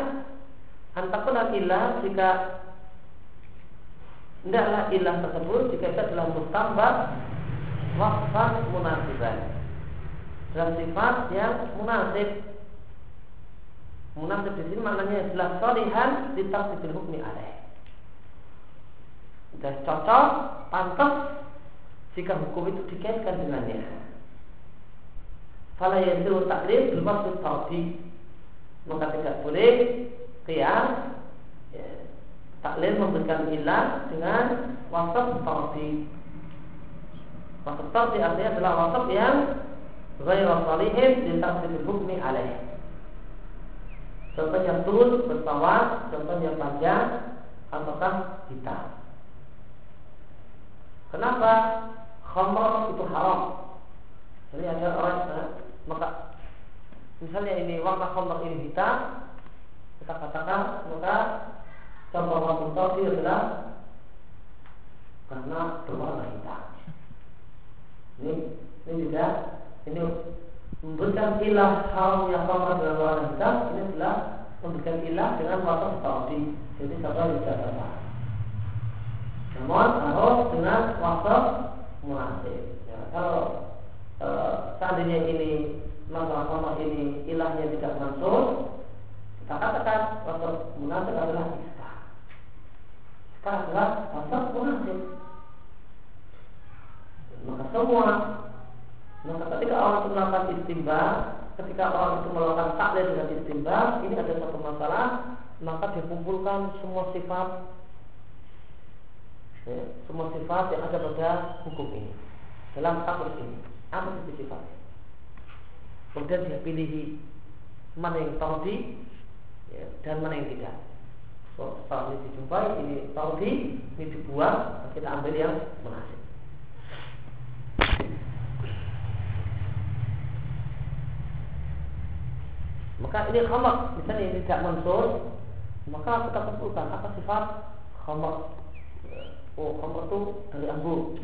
antakuna ilah jika tidaklah ilah tersebut jika itu adalah mustambah wasfan munasiban. Dalam sifat yang munasib. Munasib di sini maknanya adalah solihan di tasdidil hukmi alaih. Sudah cocok pantas jika hukum itu dikaitkan dengannya. Fala yasiru takrif bil maksud maka tidak boleh qiyas ya, taklil memberikan ilah dengan wasaf tarti wasaf tarti artinya adalah wasaf yang ghairu salihin di tafsir hukmi alaih. Contohnya turun bertawar contohnya panjang ataukah hitam kenapa khamr itu haram? Jadi ada orang eh, maka misalnya ini warna khamr ini hitam kita katakan maka contoh tadi adalah karena berwarna hitam. Ini ini tidak ini memberikan ilah hal yang sama dengan warna hitam ini adalah memberikan ilah dengan warna tadi. Jadi satu bisa sama. Namun harus dengan waktu munasib. Ya, kalau e, seandainya ini masalah-masalah ini ilahnya tidak masuk, kita katakan wasaf munasib adalah ikhtar. Sekarang adalah wasaf munasib. Maka semua Maka ketika orang itu melakukan istimbang, ketika orang itu melakukan taklid dengan istimbang, ini ada satu masalah, maka dikumpulkan semua sifat ya, semua sifat yang ada pada hukum ini dalam status ini apa sih sifatnya kemudian dia pilih mana yang taudi ya, dan mana yang tidak? Setelah ini dijumpai ini taudi ini dibuang kita ambil yang munasib. Maka ini khamar. Misalnya ini tidak mansur maka kita kumpulkan apa sifat khamar. Oh khamar itu dari anggur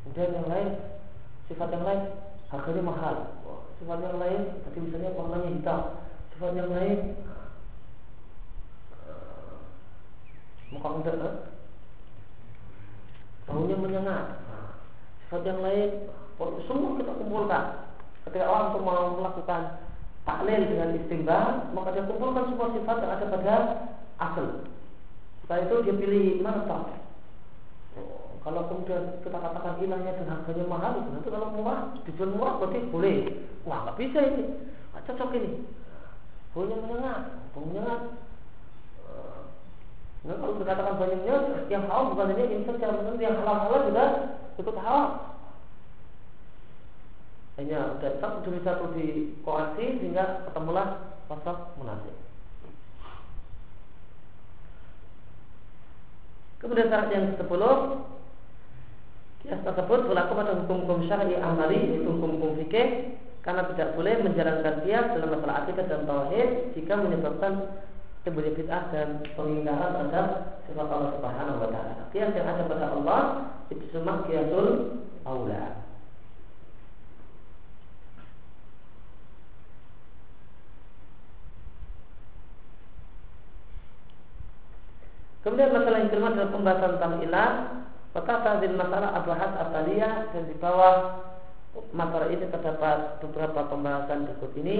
kemudian yang lain sifat yang lain harganya mahal. Sifat yang lain tadi misalnya warnanya hitam. Sifat yang lain uh, muka muda kan? baunya menyengat. Sifat yang lain semua kita kumpulkan. Ketika orang itu mau melakukan taklil dengan istimbang maka dia kumpulkan semua sifat yang ada pada asal. Setelah itu dia pilih mana tak oh, kalau kemudian kita katakan ilahnya dan harganya mahal itu kalau murah dijual murah berarti boleh. Wah nggak bisa ini. Nggak cocok ini. Baunya menyengat. Bau menyengat Nah, kalau dikatakan banyaknya yang halal bukan hanya insan secara yang halal halal juga ikut halal hanya dan satu demi satu koreksi sehingga ketemulah pasal munasib. Kemudian syarat yang ke-10 Kias tersebut berlaku pada hukum-hukum syar'i amali yaitu hukum-hukum fikih karena tidak boleh menjalankan kias dalam masalah akidah dan tauhid jika menyebabkan timbulnya bid'ah dan pengingkaran terhadap sifat Allah Subhanahu wa taala. Kias yang ada pada Allah itu cuma kiasul aula. Kemudian masalah yang kelima adalah pembahasan tentang ilah. Maka tadil masalah abahas asalia dan di bawah masalah ini terdapat beberapa pembahasan berikut ini.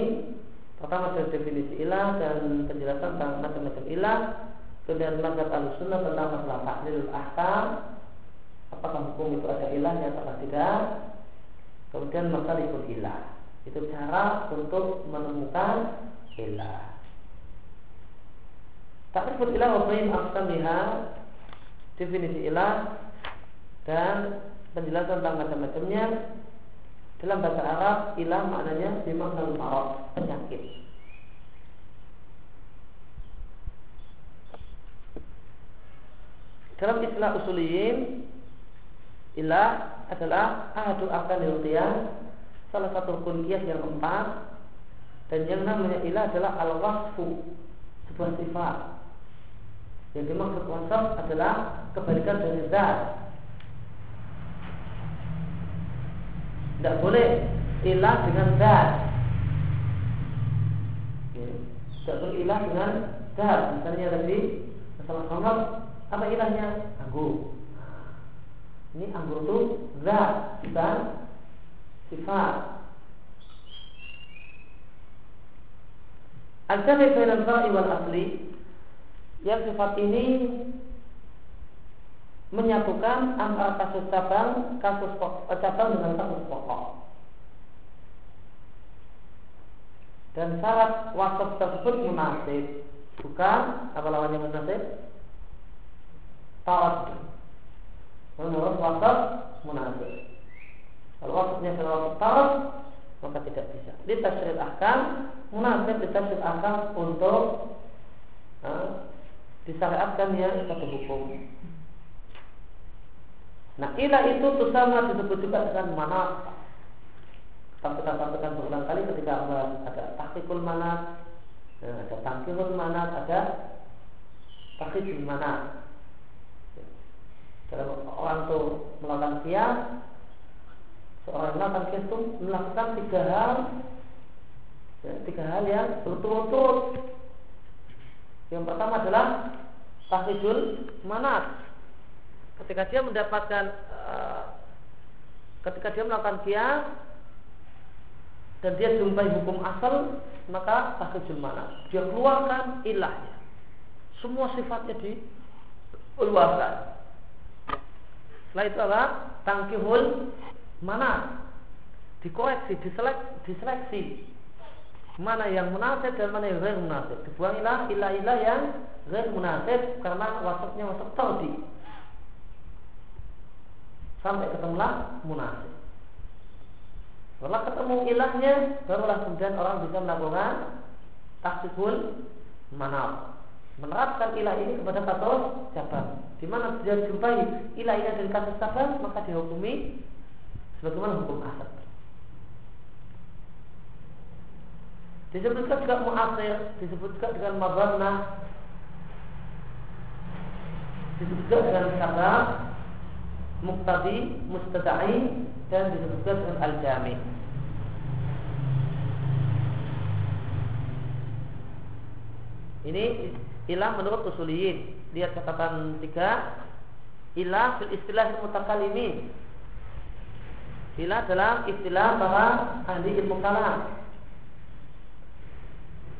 Pertama adalah definisi ilah dan penjelasan tentang macam-macam ilah. Kemudian mazhab al-sunnah tentang masalah taklil ahkam. Apakah hukum itu ada ilahnya atau tidak? Kemudian masalah ikut ilah. Itu cara untuk menemukan ilah. Ta'riful ilah wa bain aqsamiha definisi ilah dan penjelasan tentang macam-macamnya dalam bahasa Arab ilah maknanya bimakna marad penyakit. Dalam istilah usuliyin ilah adalah ahadu akalil qiyas salah satu rukun yang keempat dan yang namanya ilah adalah al-wasfu sebuah sifat yang dimaksud wasaf adalah kebalikan dari zat. Tidak boleh ilah dengan zat. Tidak boleh ilah dengan zat. Misalnya tadi masalah khamar, apa ilahnya? Anggur. Ini anggur itu zat dan sifat. Al-jami bainal asli yang sifat ini menyatukan antara kasus cabang, kasus eh, cabang dengan kasus pokok. Dan syarat wasaf tersebut munasib, bukan apa lawannya munasib? Tawad. Menurut wasaf munasib. Kalau wasafnya adalah tawad, maka tidak bisa. Di tasrif ahkam, munasib di tasrif ahkam untuk uh, disyariatkannya satu hukum. Nah, ilah itu sama disebut juga dengan mana. Tapi kita sampaikan berulang kali ketika ada tahkikul mana, nah, ada tangkihul mana, ada tahkikul mana. Dalam orang itu melakukan kias, seorang melakukan kias itu melakukan tiga hal, ya, tiga hal yang berturut-turut yang pertama adalah tahidul manat. Ketika dia mendapatkan uh, ketika dia melakukan kias dan dia jumpai hukum asal maka tahidul manat. Dia keluarkan ilahnya. Semua sifatnya dikeluarkan. Setelah itu adalah tangkihul manat. dikoreksi, diseleksi, diseleksi mana yang munasib dan mana yang munasib. Dibuangilah ilah-ilah yang ghair munasib karena wasatnya wasat tadi. Sampai ketemulah munasib. Setelah ketemu ilahnya, barulah kemudian orang bisa melakukan taksibul manal. Menerapkan ilah ini kepada kasus cabang. Di mana dia jumpai ilah ini dari kasus cabang, maka dihukumi sebagaimana hukum asal. Disebutkan juga mu'asir, disebut juga dengan mabarnah, disebut juga dengan kata muktadi, mustada'i, dan disebutkan dengan al-jami. Ini ilah menurut usuliyin. Lihat catatan tiga. Ilah fil istilah mutakalimin. Ilah dalam istilah para ahli ilmu kalam.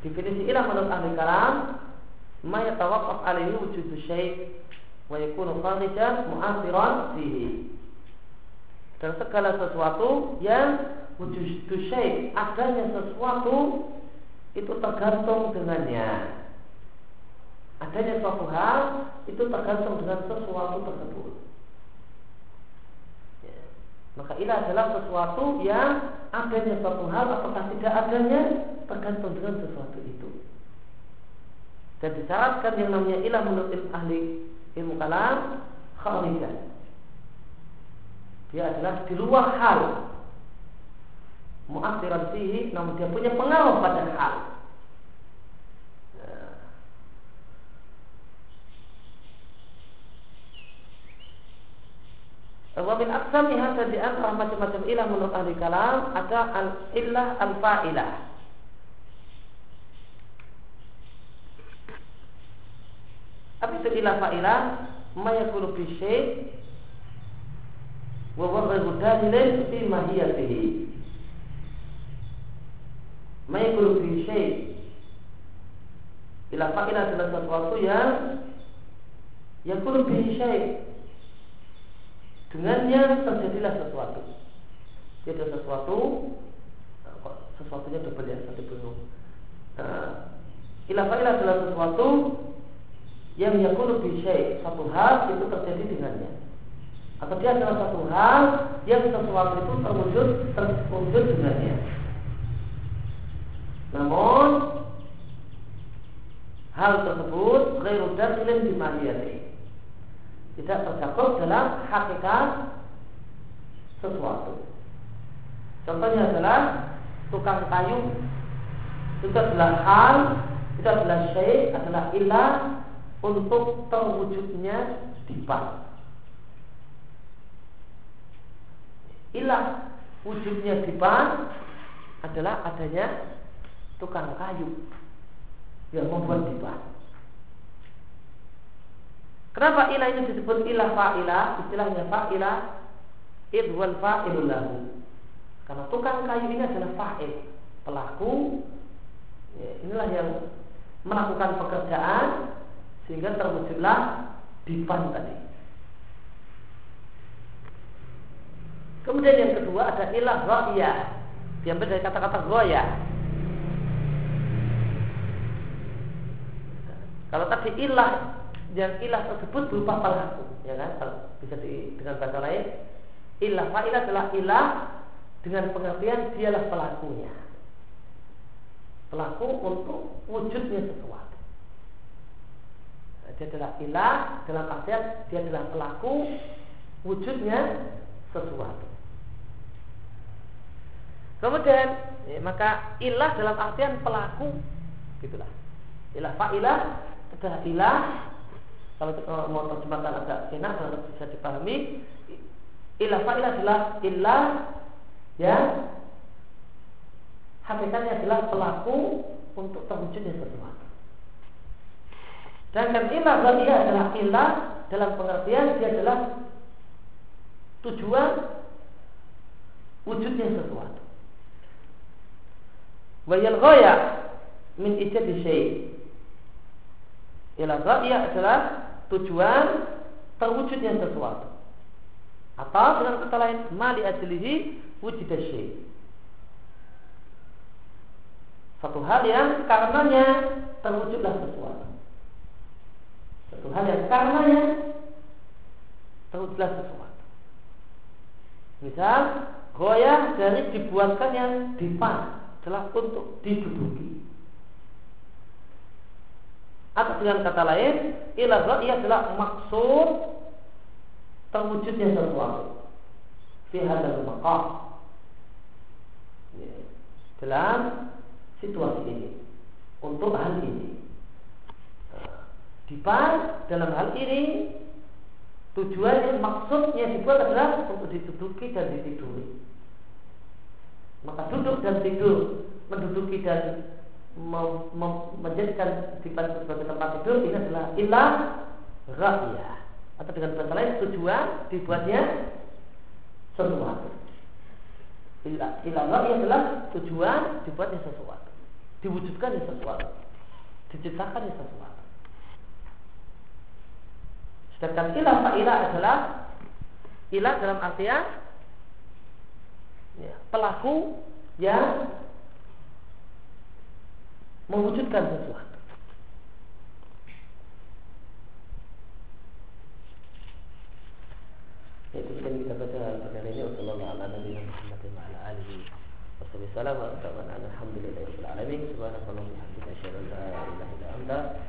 Definisi ilah menurut ahli kalam ma yatawaqqaf alaihi wujudu syai' wa yakunu kharijan mu'athiran fihi. Dan segala sesuatu yang wujudu syai' adanya sesuatu itu tergantung dengannya. Adanya suatu hal itu tergantung dengan sesuatu tersebut. Ya. Maka ilah adalah sesuatu yang adanya suatu hal apakah tidak adanya tergantung dengan sesuatu itu. Dan disyaratkan yang namanya ilah menurut ahli ilmu kalam kharijan. Dia adalah di luar hal muakhiran fihi namun dia punya pengaruh pada hal. Wa min aqsamiha di antara macam-macam ilah menurut ahli kalam ada al ilah al fa'ilah. Apa itu ilah fa'ilah? Ma yakulu fi syai' wa ghairu dalilin mahiyatihi. Ma yakulu fi syai' Ilah fa'ilah adalah sesuatu yang yakulu syai' Dengannya terjadilah sesuatu. Tidak sesuatu sesuatunya double ya satu bingung. Nah, ilah fa'ilah adalah sesuatu yang yakunu bi satu hal itu terjadi dengannya. Atau dia adalah satu hal yang sesuatu itu terwujud terwujud dengannya. Namun hal tersebut ghairu dakhilin mahiyati tidak tercakup dalam hakikat sesuatu. Contohnya adalah tukang kayu. Itu adalah hal itu adalah syai adalah ilah untuk terwujudnya dipan. Ilah wujudnya dipan adalah adanya tukang kayu yang membuat dipan. Kenapa ilah ini disebut ilah fa'ilah? Istilahnya fa'ilah idwal fa'ilul lahu. Karena tukang kayu ini adalah fa'il, pelaku. Ya, inilah yang melakukan pekerjaan sehingga terwujudlah dipan tadi. Kemudian yang kedua ada ilah ra'ya. Diambil dari kata-kata goya. Kalau tadi ilah yang ilah tersebut berupa pelaku, ya kan? Kalau bisa di, dengan bahasa lain, ilah fa'ilah adalah ilah dengan pengertian dialah pelakunya. Pelaku untuk wujudnya sesuatu dia adalah ilah dalam artian dia adalah pelaku wujudnya sesuatu. Kemudian ya, maka ilah dalam artian pelaku gitulah. Ilah fa'ilah adalah ilah kalau kita mau terjemahkan agak enak kalau bisa dipahami ilah fa'ilah adalah ilah yang hakikatnya adalah pelaku untuk terwujudnya sesuatu. Sedangkan ilah dia adalah ilah dalam pengertian dia adalah tujuan wujudnya sesuatu. Wayal ghaya min ijadi syai. Ilah ghaya adalah tujuan terwujudnya sesuatu. Atau dengan kata lain mali ajlihi wujud syai. Satu hal yang karenanya terwujudlah sesuatu. Hal yang karenanya terwujudlah sesuatu. Misal, goyah dari dibuatkannya dipan adalah untuk diduduki. Atau dengan kata lain, ilah ia adalah maksud terwujudnya sesuatu. Fi hadal maqam. Ya. Dalam situasi ini untuk hal ini. Dipan dalam hal ini tujuannya maksudnya dibuat adalah untuk dituduki dan ditiduri. Maka duduk dan tidur, menduduki dan menjadikan dipan sebagai tempat tidur ini adalah ilah ra'iyah atau dengan bahasa lain tujuan dibuatnya sesuatu. Ilah ra'iyah adalah tujuan dibuatnya sesuatu diwujudkan di sesuatu diciptakan di sesuatu sedangkan ilah fa'ilah adalah ilah dalam artian ya, pelaku yang mewujudkan sesuatu. Itu kita baca pada hari ini. Wassalamualaikum warahmatullahi wabarakatuh. Wassalamualaikum warahmatullahi wabarakatuh.